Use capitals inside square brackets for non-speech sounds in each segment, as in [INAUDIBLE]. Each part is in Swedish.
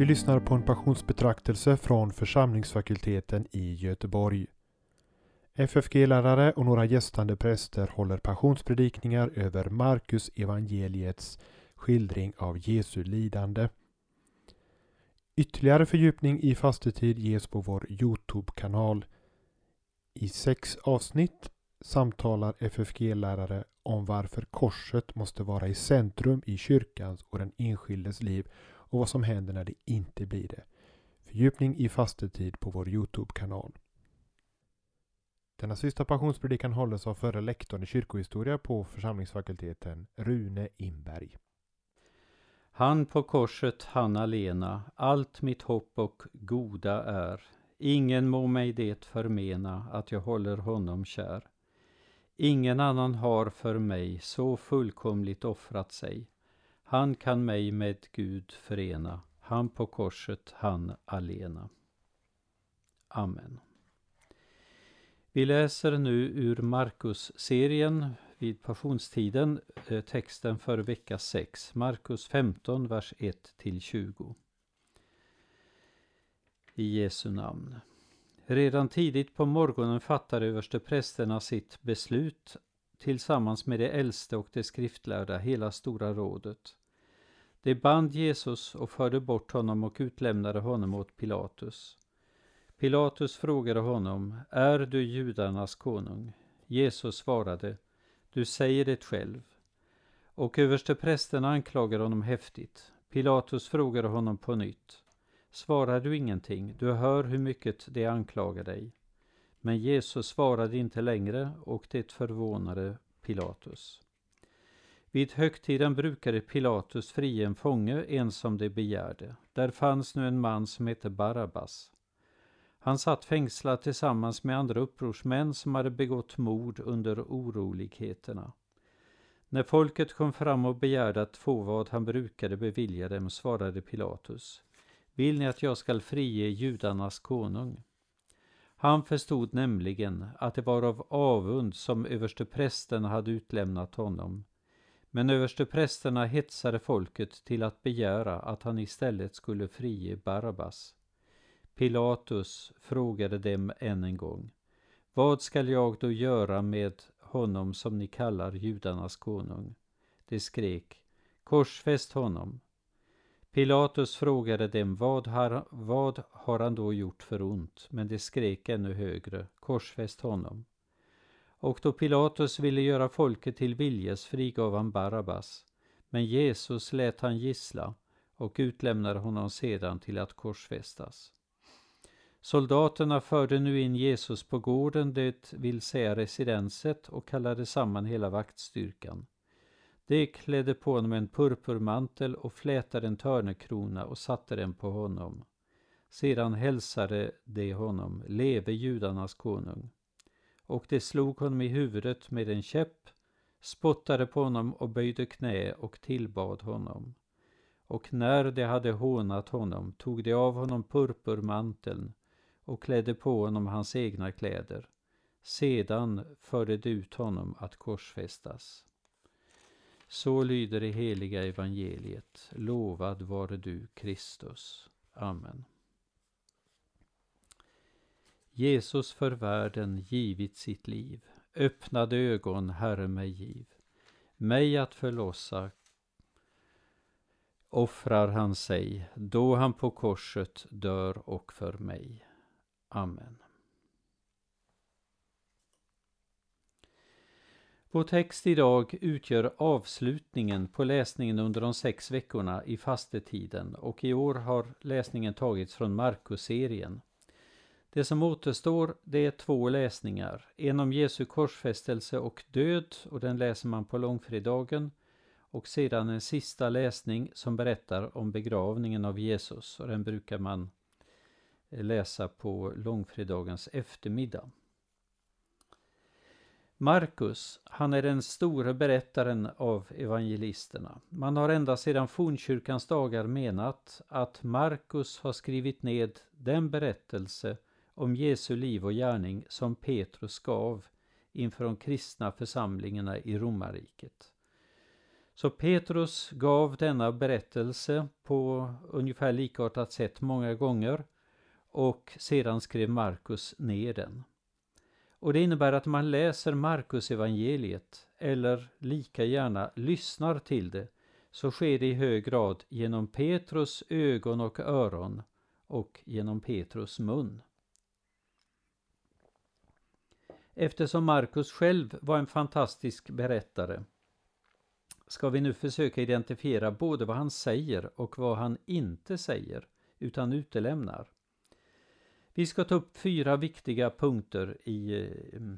Du lyssnar på en passionsbetraktelse från församlingsfakulteten i Göteborg. FFG-lärare och några gästande präster håller passionspredikningar över Markus evangeliets skildring av Jesu lidande. Ytterligare fördjupning i fastetid ges på vår Youtube-kanal. I sex avsnitt samtalar FFG-lärare om varför korset måste vara i centrum i kyrkans och den enskildes liv och vad som händer när det inte blir det. Fördjupning i fastetid på vår Youtube-kanal. Denna sista passionspredikan hålls av förre lektorn i kyrkohistoria på församlingsfakulteten, Rune Imberg. Han på korset, han alena, allt mitt hopp och goda är. Ingen må mig det förmena att jag håller honom kär. Ingen annan har för mig så fullkomligt offrat sig. Han kan mig med Gud förena, han på korset, han alena. Amen. Vi läser nu ur Markus-serien vid passionstiden, eh, texten för vecka 6, Markus 15, vers 1-20. I Jesu namn. Redan tidigt på morgonen fattade översteprästerna sitt beslut tillsammans med de äldste och de skriftlärda, hela stora rådet. De band Jesus och förde bort honom och utlämnade honom åt Pilatus. Pilatus frågade honom, är du judarnas konung? Jesus svarade, du säger det själv. Och översteprästen anklagade honom häftigt. Pilatus frågade honom på nytt. Svarar du ingenting? Du hör hur mycket de anklagar dig. Men Jesus svarade inte längre och det förvånade Pilatus. Vid högtiden brukade Pilatus fria en fånge, en som de begärde. Där fanns nu en man som hette Barabbas. Han satt fängslad tillsammans med andra upprorsmän som hade begått mord under oroligheterna. När folket kom fram och begärde att få vad han brukade bevilja dem svarade Pilatus. Vill ni att jag skall frige judarnas konung? Han förstod nämligen att det var av avund som översteprästen hade utlämnat honom. Men översteprästerna hetsade folket till att begära att han istället skulle frige Barabbas. Pilatus frågade dem än en gång. Vad skall jag då göra med honom som ni kallar judarnas konung? De skrek, korsfäst honom. Pilatus frågade dem, vad har, vad har han då gjort för ont? Men de skrek ännu högre, korsfäst honom. Och då Pilatus ville göra folket till viljes frigav han Barabbas. Men Jesus lät han gissla och utlämnade honom sedan till att korsfästas. Soldaterna förde nu in Jesus på gården, det vill säga residenset, och kallade samman hela vaktstyrkan. De klädde på honom en purpurmantel och flätade en törnekrona och satte den på honom. Sedan hälsade de honom, leve judarnas konung. Och de slog honom i huvudet med en käpp, spottade på honom och böjde knä och tillbad honom. Och när de hade hånat honom tog de av honom purpurmanteln och klädde på honom hans egna kläder. Sedan förde de ut honom att korsfästas. Så lyder det heliga evangeliet. Lovad vare du, Kristus. Amen. Jesus för världen givit sitt liv. Öppnade ögon, Herre mig giv. Mig att förlossa offrar han sig, då han på korset dör och för mig. Amen. Vår text idag utgör avslutningen på läsningen under de sex veckorna i fastetiden och i år har läsningen tagits från Markus-serien. Det som återstår det är två läsningar, en om Jesu korsfästelse och död och den läser man på långfredagen och sedan en sista läsning som berättar om begravningen av Jesus och den brukar man eh, läsa på långfredagens eftermiddag. Markus, han är den store berättaren av evangelisterna. Man har ända sedan fornkyrkans dagar menat att Markus har skrivit ned den berättelse om Jesu liv och gärning som Petrus gav inför de kristna församlingarna i romarriket. Så Petrus gav denna berättelse på ungefär likartat sätt många gånger och sedan skrev Markus ner den. Och det innebär att man läser Markus evangeliet eller lika gärna lyssnar till det så sker det i hög grad genom Petrus ögon och öron och genom Petrus mun. Eftersom Markus själv var en fantastisk berättare ska vi nu försöka identifiera både vad han säger och vad han inte säger utan utelämnar. Vi ska ta upp fyra viktiga punkter i, eh,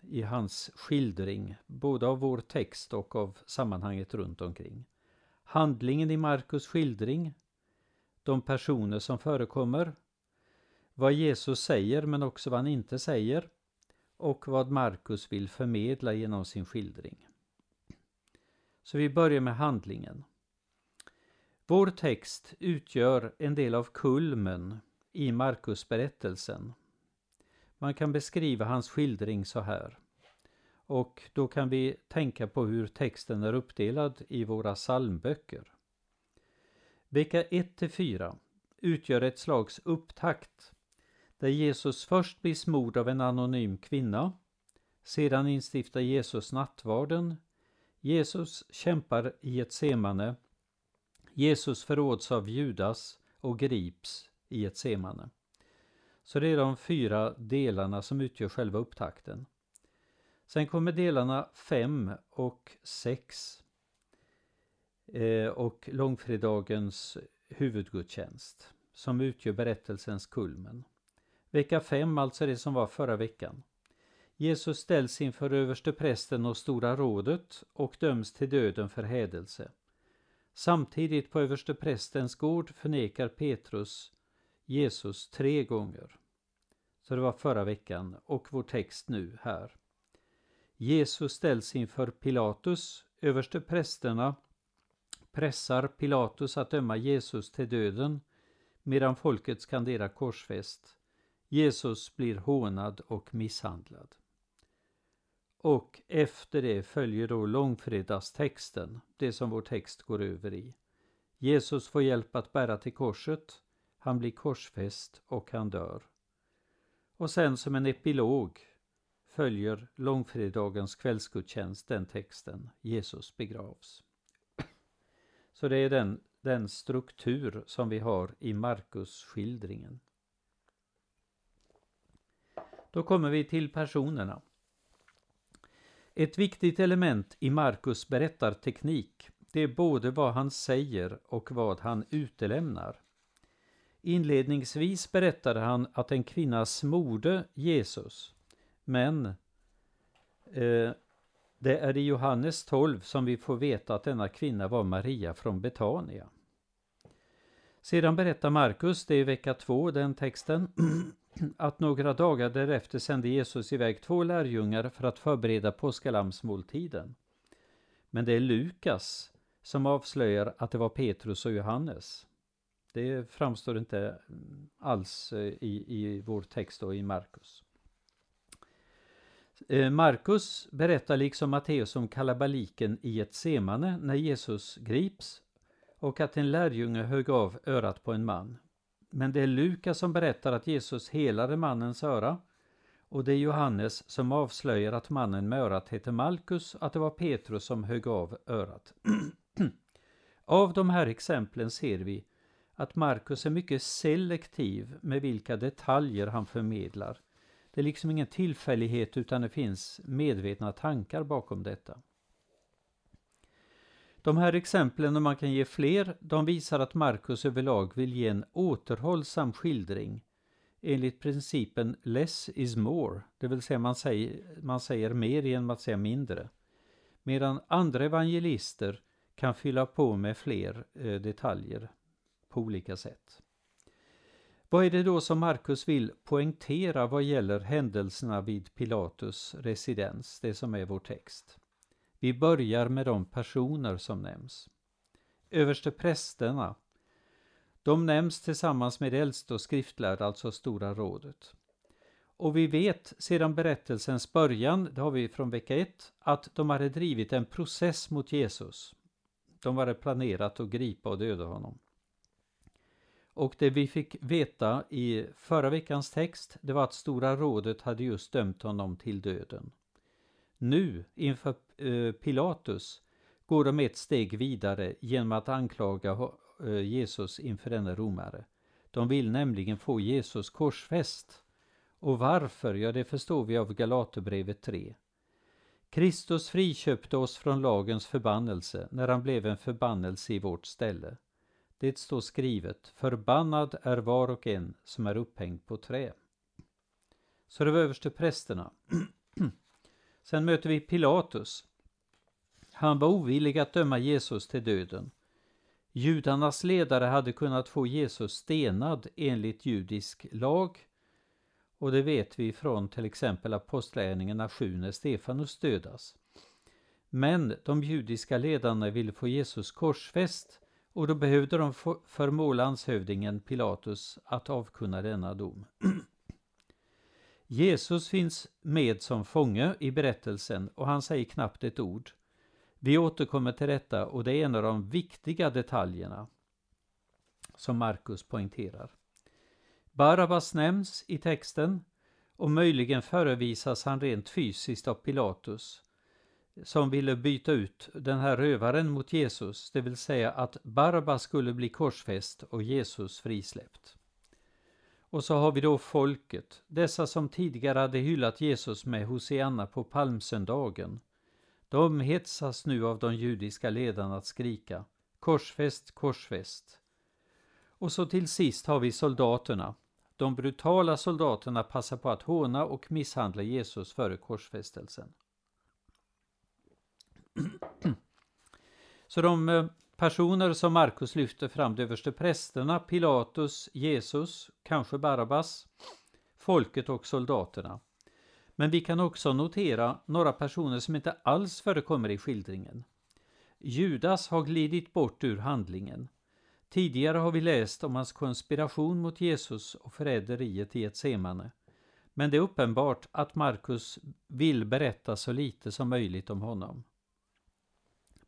i hans skildring, både av vår text och av sammanhanget runt omkring. Handlingen i Markus skildring, de personer som förekommer, vad Jesus säger men också vad han inte säger och vad Markus vill förmedla genom sin skildring. Så vi börjar med handlingen. Vår text utgör en del av kulmen i Markus berättelsen. Man kan beskriva hans skildring så här. Och då kan vi tänka på hur texten är uppdelad i våra psalmböcker. Vecka 1-4 utgör ett slags upptakt där Jesus först blir smord av en anonym kvinna. Sedan instiftar Jesus nattvarden. Jesus kämpar i ett semane. Jesus förråds av Judas och grips i ett semane. Så det är de fyra delarna som utgör själva upptakten. Sen kommer delarna 5 och 6 eh, och långfredagens huvudgudstjänst som utgör berättelsens kulmen. Vecka 5, alltså det som var förra veckan. Jesus ställs inför översteprästen och Stora rådet och döms till döden för hädelse. Samtidigt på översteprästens gård förnekar Petrus Jesus tre gånger. Så det var förra veckan och vår text nu här. Jesus ställs inför Pilatus, översteprästerna pressar Pilatus att döma Jesus till döden medan folket skanderar korsfäst. Jesus blir hånad och misshandlad. Och efter det följer då långfredagstexten, det som vår text går över i. Jesus får hjälp att bära till korset, han blir korsfäst och han dör. Och sen som en epilog följer långfredagens kvällsgudstjänst den texten, Jesus begravs. Så det är den, den struktur som vi har i Markus skildringen. Då kommer vi till personerna. Ett viktigt element i Markus berättarteknik det är både vad han säger och vad han utelämnar. Inledningsvis berättade han att en kvinna smorde Jesus, men eh, det är i Johannes 12 som vi får veta att denna kvinna var Maria från Betania. Sedan berättar Markus, det är vecka 2, den texten, [CLEARS THROAT] att några dagar därefter sände Jesus iväg två lärjungar för att förbereda påskalamsmåltiden. Men det är Lukas som avslöjar att det var Petrus och Johannes. Det framstår inte alls eh, i, i vår text och i Markus. Eh, Markus berättar liksom Matteus om kalabaliken i ett semane när Jesus grips och att en lärjunge högg av örat på en man. Men det är Lukas som berättar att Jesus helade mannens öra och det är Johannes som avslöjar att mannen med örat heter Malkus och att det var Petrus som högg av örat. [CLEARS THROAT] av de här exemplen ser vi att Markus är mycket selektiv med vilka detaljer han förmedlar. Det är liksom ingen tillfällighet utan det finns medvetna tankar bakom detta. De här exemplen, och man kan ge fler, de visar att Markus överlag vill ge en återhållsam skildring enligt principen less is more, det vill säga man säger, man säger mer genom att säga mindre. Medan andra evangelister kan fylla på med fler eh, detaljer på olika sätt. Vad är det då som Markus vill poängtera vad gäller händelserna vid Pilatus residens, det som är vår text? Vi börjar med de personer som nämns. Överste prästerna. De nämns tillsammans med äldste och skriftlärda, alltså Stora rådet. Och vi vet sedan berättelsens början, det har vi från vecka 1, att de hade drivit en process mot Jesus. De hade planerat att gripa och döda honom. Och det vi fick veta i förra veckans text, det var att Stora rådet hade just dömt honom till döden. Nu, inför eh, Pilatus, går de ett steg vidare genom att anklaga eh, Jesus inför denne romare. De vill nämligen få Jesus korsfäst. Och varför? Ja, det förstår vi av Galaterbrevet 3. Kristus friköpte oss från lagens förbannelse när han blev en förbannelse i vårt ställe. Det står skrivet, förbannad är var och en som är upphängd på trä. Så det var överste prästerna. [CLEARS THROAT] Sen möter vi Pilatus. Han var ovillig att döma Jesus till döden. Judarnas ledare hade kunnat få Jesus stenad enligt judisk lag och det vet vi från till exempel Apostlagärningarna 7 när Stefanus dödas. Men de judiska ledarna ville få Jesus korsfäst och då behövde de förmå landshövdingen Pilatus att avkunna denna dom. [CLEARS THROAT] Jesus finns med som fånge i berättelsen och han säger knappt ett ord. Vi återkommer till detta och det är en av de viktiga detaljerna som Markus poängterar. Barabbas nämns i texten och möjligen förevisas han rent fysiskt av Pilatus som ville byta ut den här rövaren mot Jesus, det vill säga att Barabbas skulle bli korsfäst och Jesus frisläppt. Och så har vi då folket, dessa som tidigare hade hyllat Jesus med Hosianna på palmsöndagen. De hetsas nu av de judiska ledarna att skrika korsfäst, korsfäst. Och så till sist har vi soldaterna. De brutala soldaterna passar på att håna och misshandla Jesus före korsfästelsen. [CLEARS THROAT] Så de eh, personer som Markus lyfter fram, de överste prästerna, Pilatus, Jesus, kanske Barabbas, folket och soldaterna. Men vi kan också notera några personer som inte alls förekommer i skildringen. Judas har glidit bort ur handlingen. Tidigare har vi läst om hans konspiration mot Jesus och förräderiet i Getsemane. Men det är uppenbart att Markus vill berätta så lite som möjligt om honom.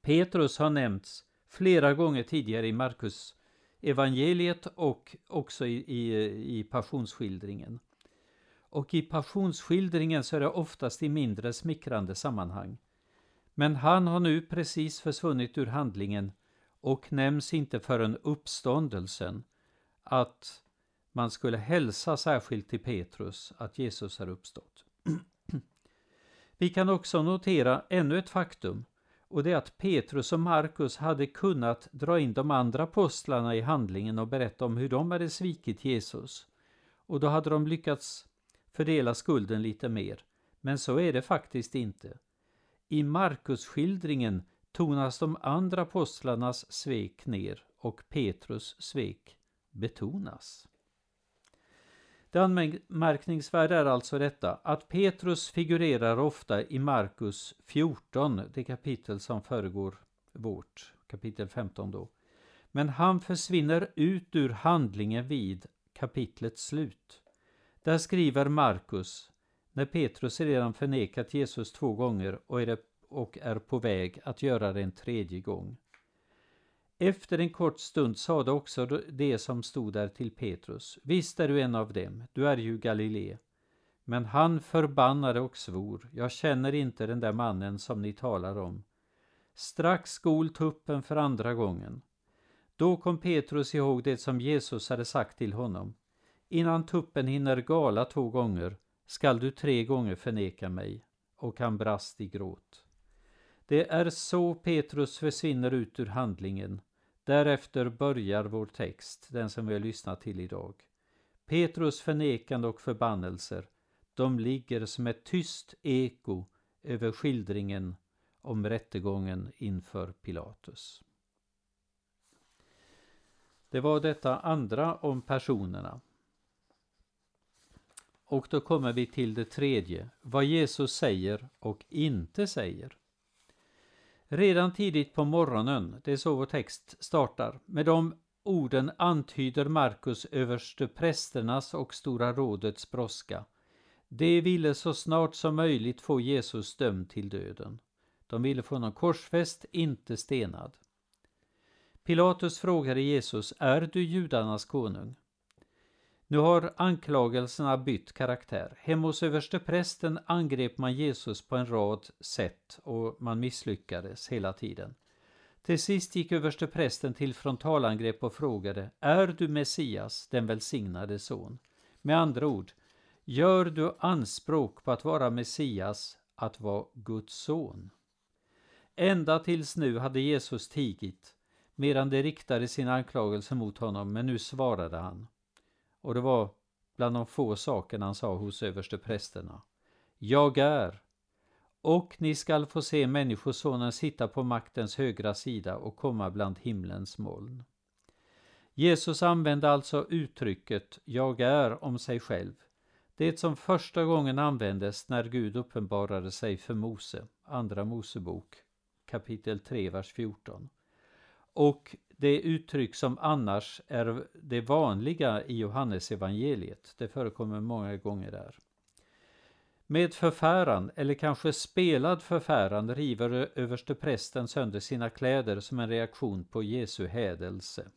Petrus har nämnts flera gånger tidigare i Markus evangeliet och också i, i, i passionsskildringen. Och i passionsskildringen så är det oftast i mindre smickrande sammanhang. Men han har nu precis försvunnit ur handlingen och nämns inte förrän uppståndelsen att man skulle hälsa särskilt till Petrus att Jesus har uppstått. [CLEARS THROAT] Vi kan också notera ännu ett faktum och det är att Petrus och Markus hade kunnat dra in de andra apostlarna i handlingen och berätta om hur de hade svikit Jesus. Och då hade de lyckats fördela skulden lite mer. Men så är det faktiskt inte. I Markus-skildringen tonas de andra apostlarnas svek ner och Petrus svek betonas. Det anmärkningsvärda är alltså detta att Petrus figurerar ofta i Markus 14, det kapitel som föregår vårt, kapitel 15 då. Men han försvinner ut ur handlingen vid kapitlets slut. Där skriver Markus, när Petrus redan förnekat Jesus två gånger och är, och är på väg att göra det en tredje gång. Efter en kort stund sade också det som stod där till Petrus, visst är du en av dem, du är ju Galilé. Men han förbannade och svor, jag känner inte den där mannen som ni talar om. Strax skol tuppen för andra gången. Då kom Petrus ihåg det som Jesus hade sagt till honom. Innan tuppen hinner gala två gånger skall du tre gånger förneka mig. Och han brast i gråt. Det är så Petrus försvinner ut ur handlingen. Därefter börjar vår text, den som vi har lyssnat till idag. Petrus förnekande och förbannelser, de ligger som ett tyst eko över skildringen om rättegången inför Pilatus. Det var detta andra om personerna. Och då kommer vi till det tredje, vad Jesus säger och inte säger. Redan tidigt på morgonen, det är så vår text startar, med de orden antyder Markus översteprästernas och Stora rådets brådska. De ville så snart som möjligt få Jesus dömd till döden. De ville få honom korsfäst, inte stenad. Pilatus frågade Jesus, är du judarnas konung? Nu har anklagelserna bytt karaktär. Hemma hos översteprästen angrep man Jesus på en rad sätt och man misslyckades hela tiden. Till sist gick översteprästen till frontalangrepp och frågade, är du Messias, den välsignade son? Med andra ord, gör du anspråk på att vara Messias, att vara Guds son? Ända tills nu hade Jesus tigit, medan de riktade sina anklagelser mot honom, men nu svarade han. Och det var bland de få sakerna han sa hos översteprästerna. Jag är, och ni skall få se Människosonen sitta på maktens högra sida och komma bland himlens moln. Jesus använde alltså uttrycket ”jag är” om sig själv. Det som första gången användes när Gud uppenbarade sig för Mose, Andra Mosebok kapitel 3, vers 14. Och det uttryck som annars är det vanliga i Johannes evangeliet. Det förekommer många gånger där. Med förfäran, eller kanske spelad förfäran, river översteprästen sönder sina kläder som en reaktion på Jesu hädelse.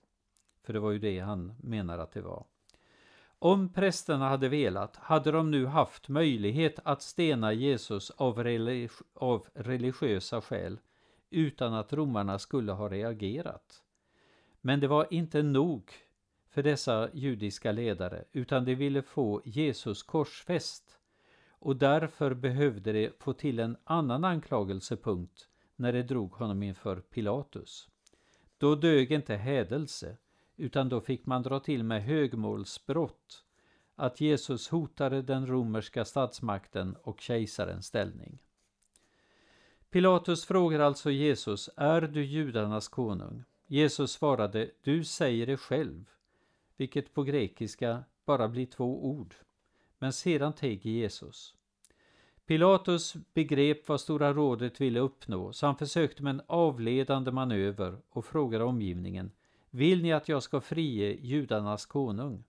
För det var ju det han menar att det var. Om prästerna hade velat hade de nu haft möjlighet att stena Jesus av, religi av religiösa skäl utan att romarna skulle ha reagerat. Men det var inte nog för dessa judiska ledare utan de ville få Jesus korsfäst och därför behövde de få till en annan anklagelsepunkt när de drog honom inför Pilatus. Då dög inte hädelse utan då fick man dra till med högmålsbrott att Jesus hotade den romerska statsmakten och kejsarens ställning. Pilatus frågar alltså Jesus, är du judarnas konung? Jesus svarade, du säger det själv, vilket på grekiska bara blir två ord. Men sedan teg Jesus. Pilatus begrep vad Stora rådet ville uppnå, så han försökte med en avledande manöver och frågade omgivningen, vill ni att jag ska frige judarnas konung?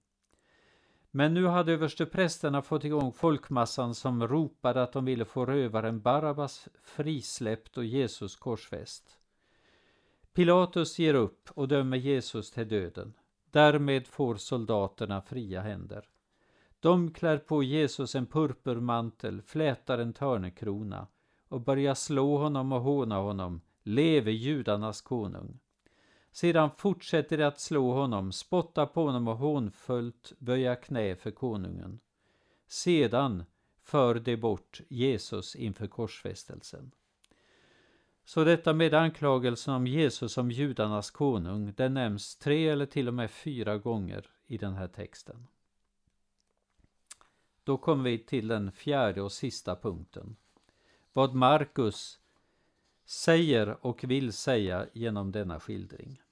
Men nu hade översteprästerna fått igång folkmassan som ropade att de ville få rövaren Barabbas frisläppt och Jesus korsfäst. Pilatus ger upp och dömer Jesus till döden. Därmed får soldaterna fria händer. De klär på Jesus en purpurmantel, flätar en törnekrona och börjar slå honom och håna honom. Leve judarnas konung! Sedan fortsätter de att slå honom, spotta på honom och hånfullt böja knä för konungen. Sedan för de bort Jesus inför korsfästelsen. Så detta med anklagelsen om Jesus som judarnas konung, den nämns tre eller till och med fyra gånger i den här texten. Då kommer vi till den fjärde och sista punkten. Vad Markus säger och vill säga genom denna skildring.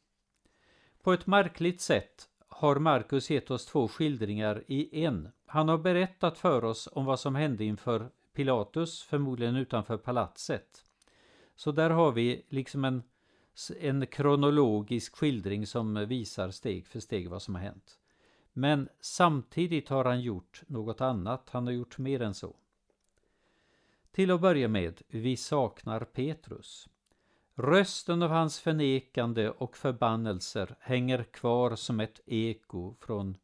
På ett märkligt sätt har Markus gett oss två skildringar i en. Han har berättat för oss om vad som hände inför Pilatus, förmodligen utanför palatset. Så där har vi liksom en, en kronologisk skildring som visar steg för steg vad som har hänt. Men samtidigt har han gjort något annat, han har gjort mer än så. Till att börja med, vi saknar Petrus. Rösten av hans förnekande och förbannelser hänger kvar som ett eko från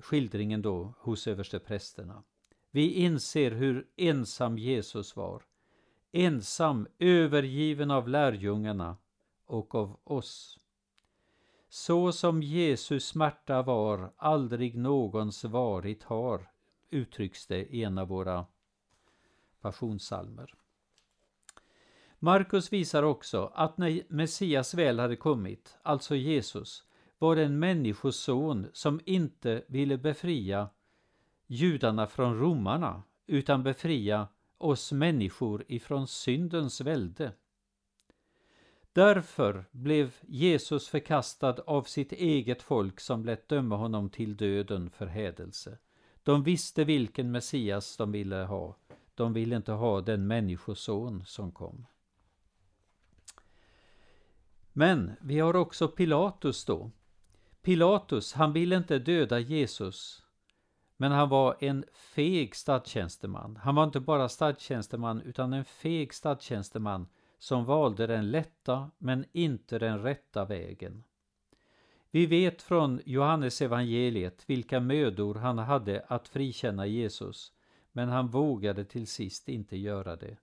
skildringen då hos översteprästerna. Vi inser hur ensam Jesus var. Ensam, övergiven av lärjungarna och av oss. Så som Jesus smärta var, aldrig någons varit har, uttrycks det i en av våra passionssalmer. Markus visar också att när Messias väl hade kommit, alltså Jesus, var det en människoson som inte ville befria judarna från romarna, utan befria oss människor ifrån syndens välde. Därför blev Jesus förkastad av sitt eget folk som lät döma honom till döden för hädelse. De visste vilken Messias de ville ha. De ville inte ha den människoson som kom. Men vi har också Pilatus då. Pilatus, han ville inte döda Jesus. Men han var en feg statstjänsteman. Han var inte bara statstjänsteman utan en feg statstjänsteman som valde den lätta men inte den rätta vägen. Vi vet från Johannes evangeliet vilka mödor han hade att frikänna Jesus, men han vågade till sist inte göra det.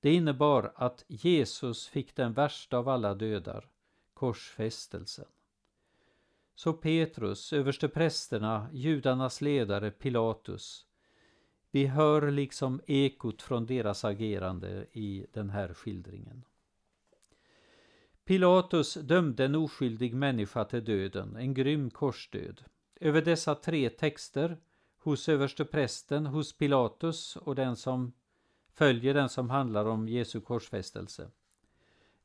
Det innebar att Jesus fick den värsta av alla dödar, korsfästelsen. Så Petrus, översteprästerna, judarnas ledare Pilatus, vi hör liksom ekot från deras agerande i den här skildringen. Pilatus dömde en oskyldig människa till döden, en grym korsdöd. Över dessa tre texter, hos översteprästen, hos Pilatus och den som följer den som handlar om Jesu korsfästelse.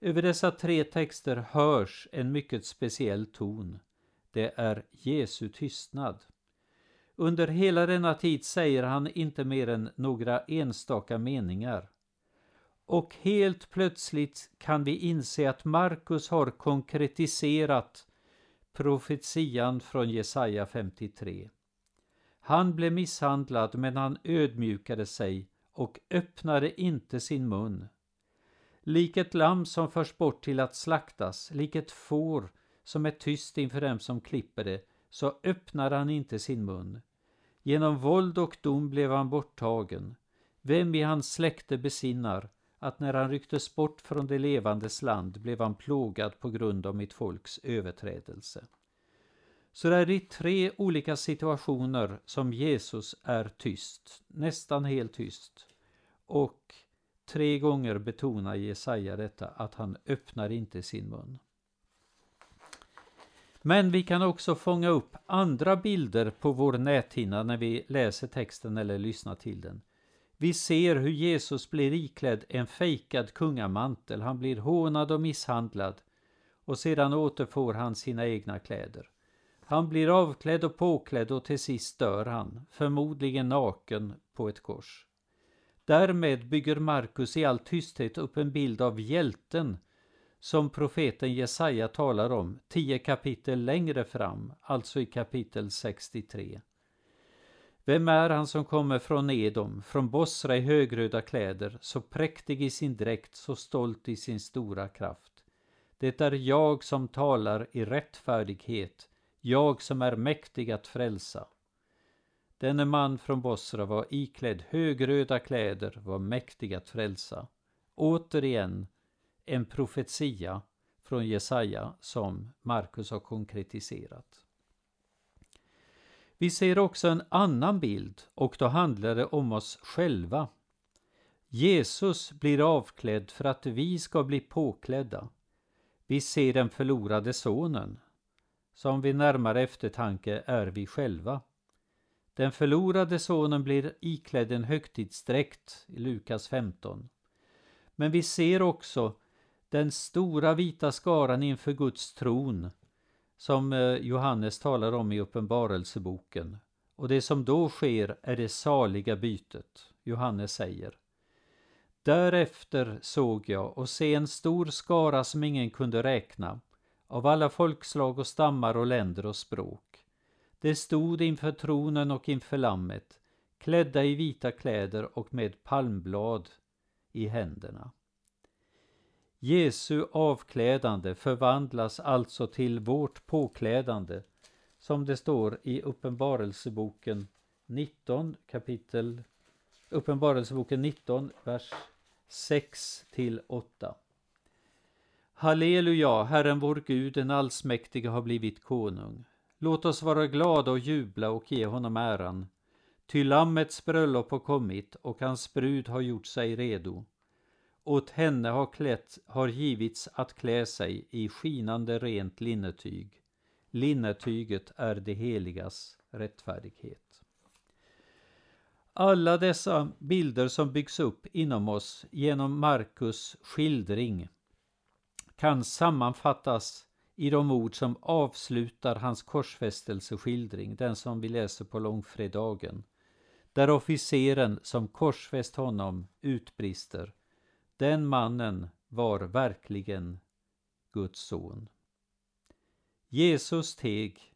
Över dessa tre texter hörs en mycket speciell ton. Det är Jesu tystnad. Under hela denna tid säger han inte mer än några enstaka meningar. Och helt plötsligt kan vi inse att Markus har konkretiserat profetian från Jesaja 53. Han blev misshandlad men han ödmjukade sig och öppnade inte sin mun. Lik ett lamm som förs bort till att slaktas, lik ett får som är tyst inför dem som klipper det, så öppnade han inte sin mun. Genom våld och dom blev han borttagen. Vem i hans släkte besinnar att när han rycktes bort från det levandes land blev han plågad på grund av mitt folks överträdelse. Så det är i tre olika situationer som Jesus är tyst, nästan helt tyst. Och tre gånger betonar Jesaja detta, att han öppnar inte sin mun. Men vi kan också fånga upp andra bilder på vår näthinna när vi läser texten eller lyssnar till den. Vi ser hur Jesus blir iklädd en fejkad kungamantel, han blir hånad och misshandlad och sedan återfår han sina egna kläder. Han blir avklädd och påklädd och till sist dör han, förmodligen naken på ett kors. Därmed bygger Markus i all tysthet upp en bild av hjälten som profeten Jesaja talar om tio kapitel längre fram, alltså i kapitel 63. Vem är han som kommer från Edom, från Bosra i högröda kläder, så präktig i sin dräkt, så stolt i sin stora kraft? Det är jag som talar i rättfärdighet, jag som är mäktig att frälsa. Denne man från Bosra var iklädd högröda kläder, var mäktig att frälsa. Återigen en profetia från Jesaja som Markus har konkretiserat. Vi ser också en annan bild och då handlar det om oss själva. Jesus blir avklädd för att vi ska bli påklädda. Vi ser den förlorade sonen, som vid närmare eftertanke är vi själva. Den förlorade sonen blir iklädd en högtidsdräkt i Lukas 15. Men vi ser också den stora vita skaran inför Guds tron som eh, Johannes talar om i Uppenbarelseboken. Och det som då sker är det saliga bytet. Johannes säger Därefter såg jag och se en stor skara som ingen kunde räkna av alla folkslag och stammar och länder och språk. Det stod inför tronen och inför lammet klädda i vita kläder och med palmblad i händerna. Jesu avklädande förvandlas alltså till vårt påklädande som det står i Uppenbarelseboken 19 kapitel Uppenbarelseboken 19 vers 6 till 8. Halleluja, Herren vår Gud, den allsmäktige har blivit konung. Låt oss vara glada och jubla och ge honom äran. Ty lammets bröllop har kommit och hans brud har gjort sig redo. Åt henne har, klätt, har givits att klä sig i skinande rent linnetyg. Linnetyget är det heligas rättfärdighet. Alla dessa bilder som byggs upp inom oss genom Markus skildring kan sammanfattas i de ord som avslutar hans korsfästelseskildring, den som vi läser på långfredagen, där officeren som korsfäst honom utbrister den mannen var verkligen Guds son. Jesus teg,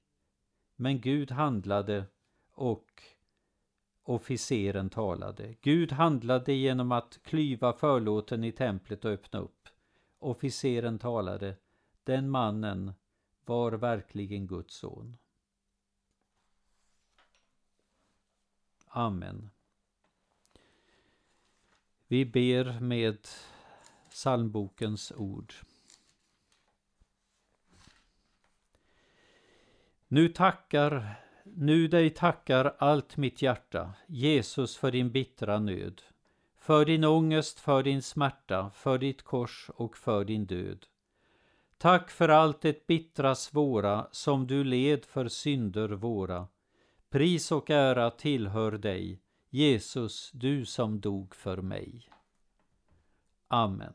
men Gud handlade och officeren talade. Gud handlade genom att klyva förlåten i templet och öppna upp. officeren talade, den mannen var verkligen Guds son. Amen. Vi ber med psalmbokens ord. Nu tackar, nu dig tackar allt mitt hjärta, Jesus för din bittra nöd, för din ångest, för din smärta, för ditt kors och för din död. Tack för allt det bittra svåra som du led för synder våra. Pris och ära tillhör dig, Jesus, du som dog för mig. Amen.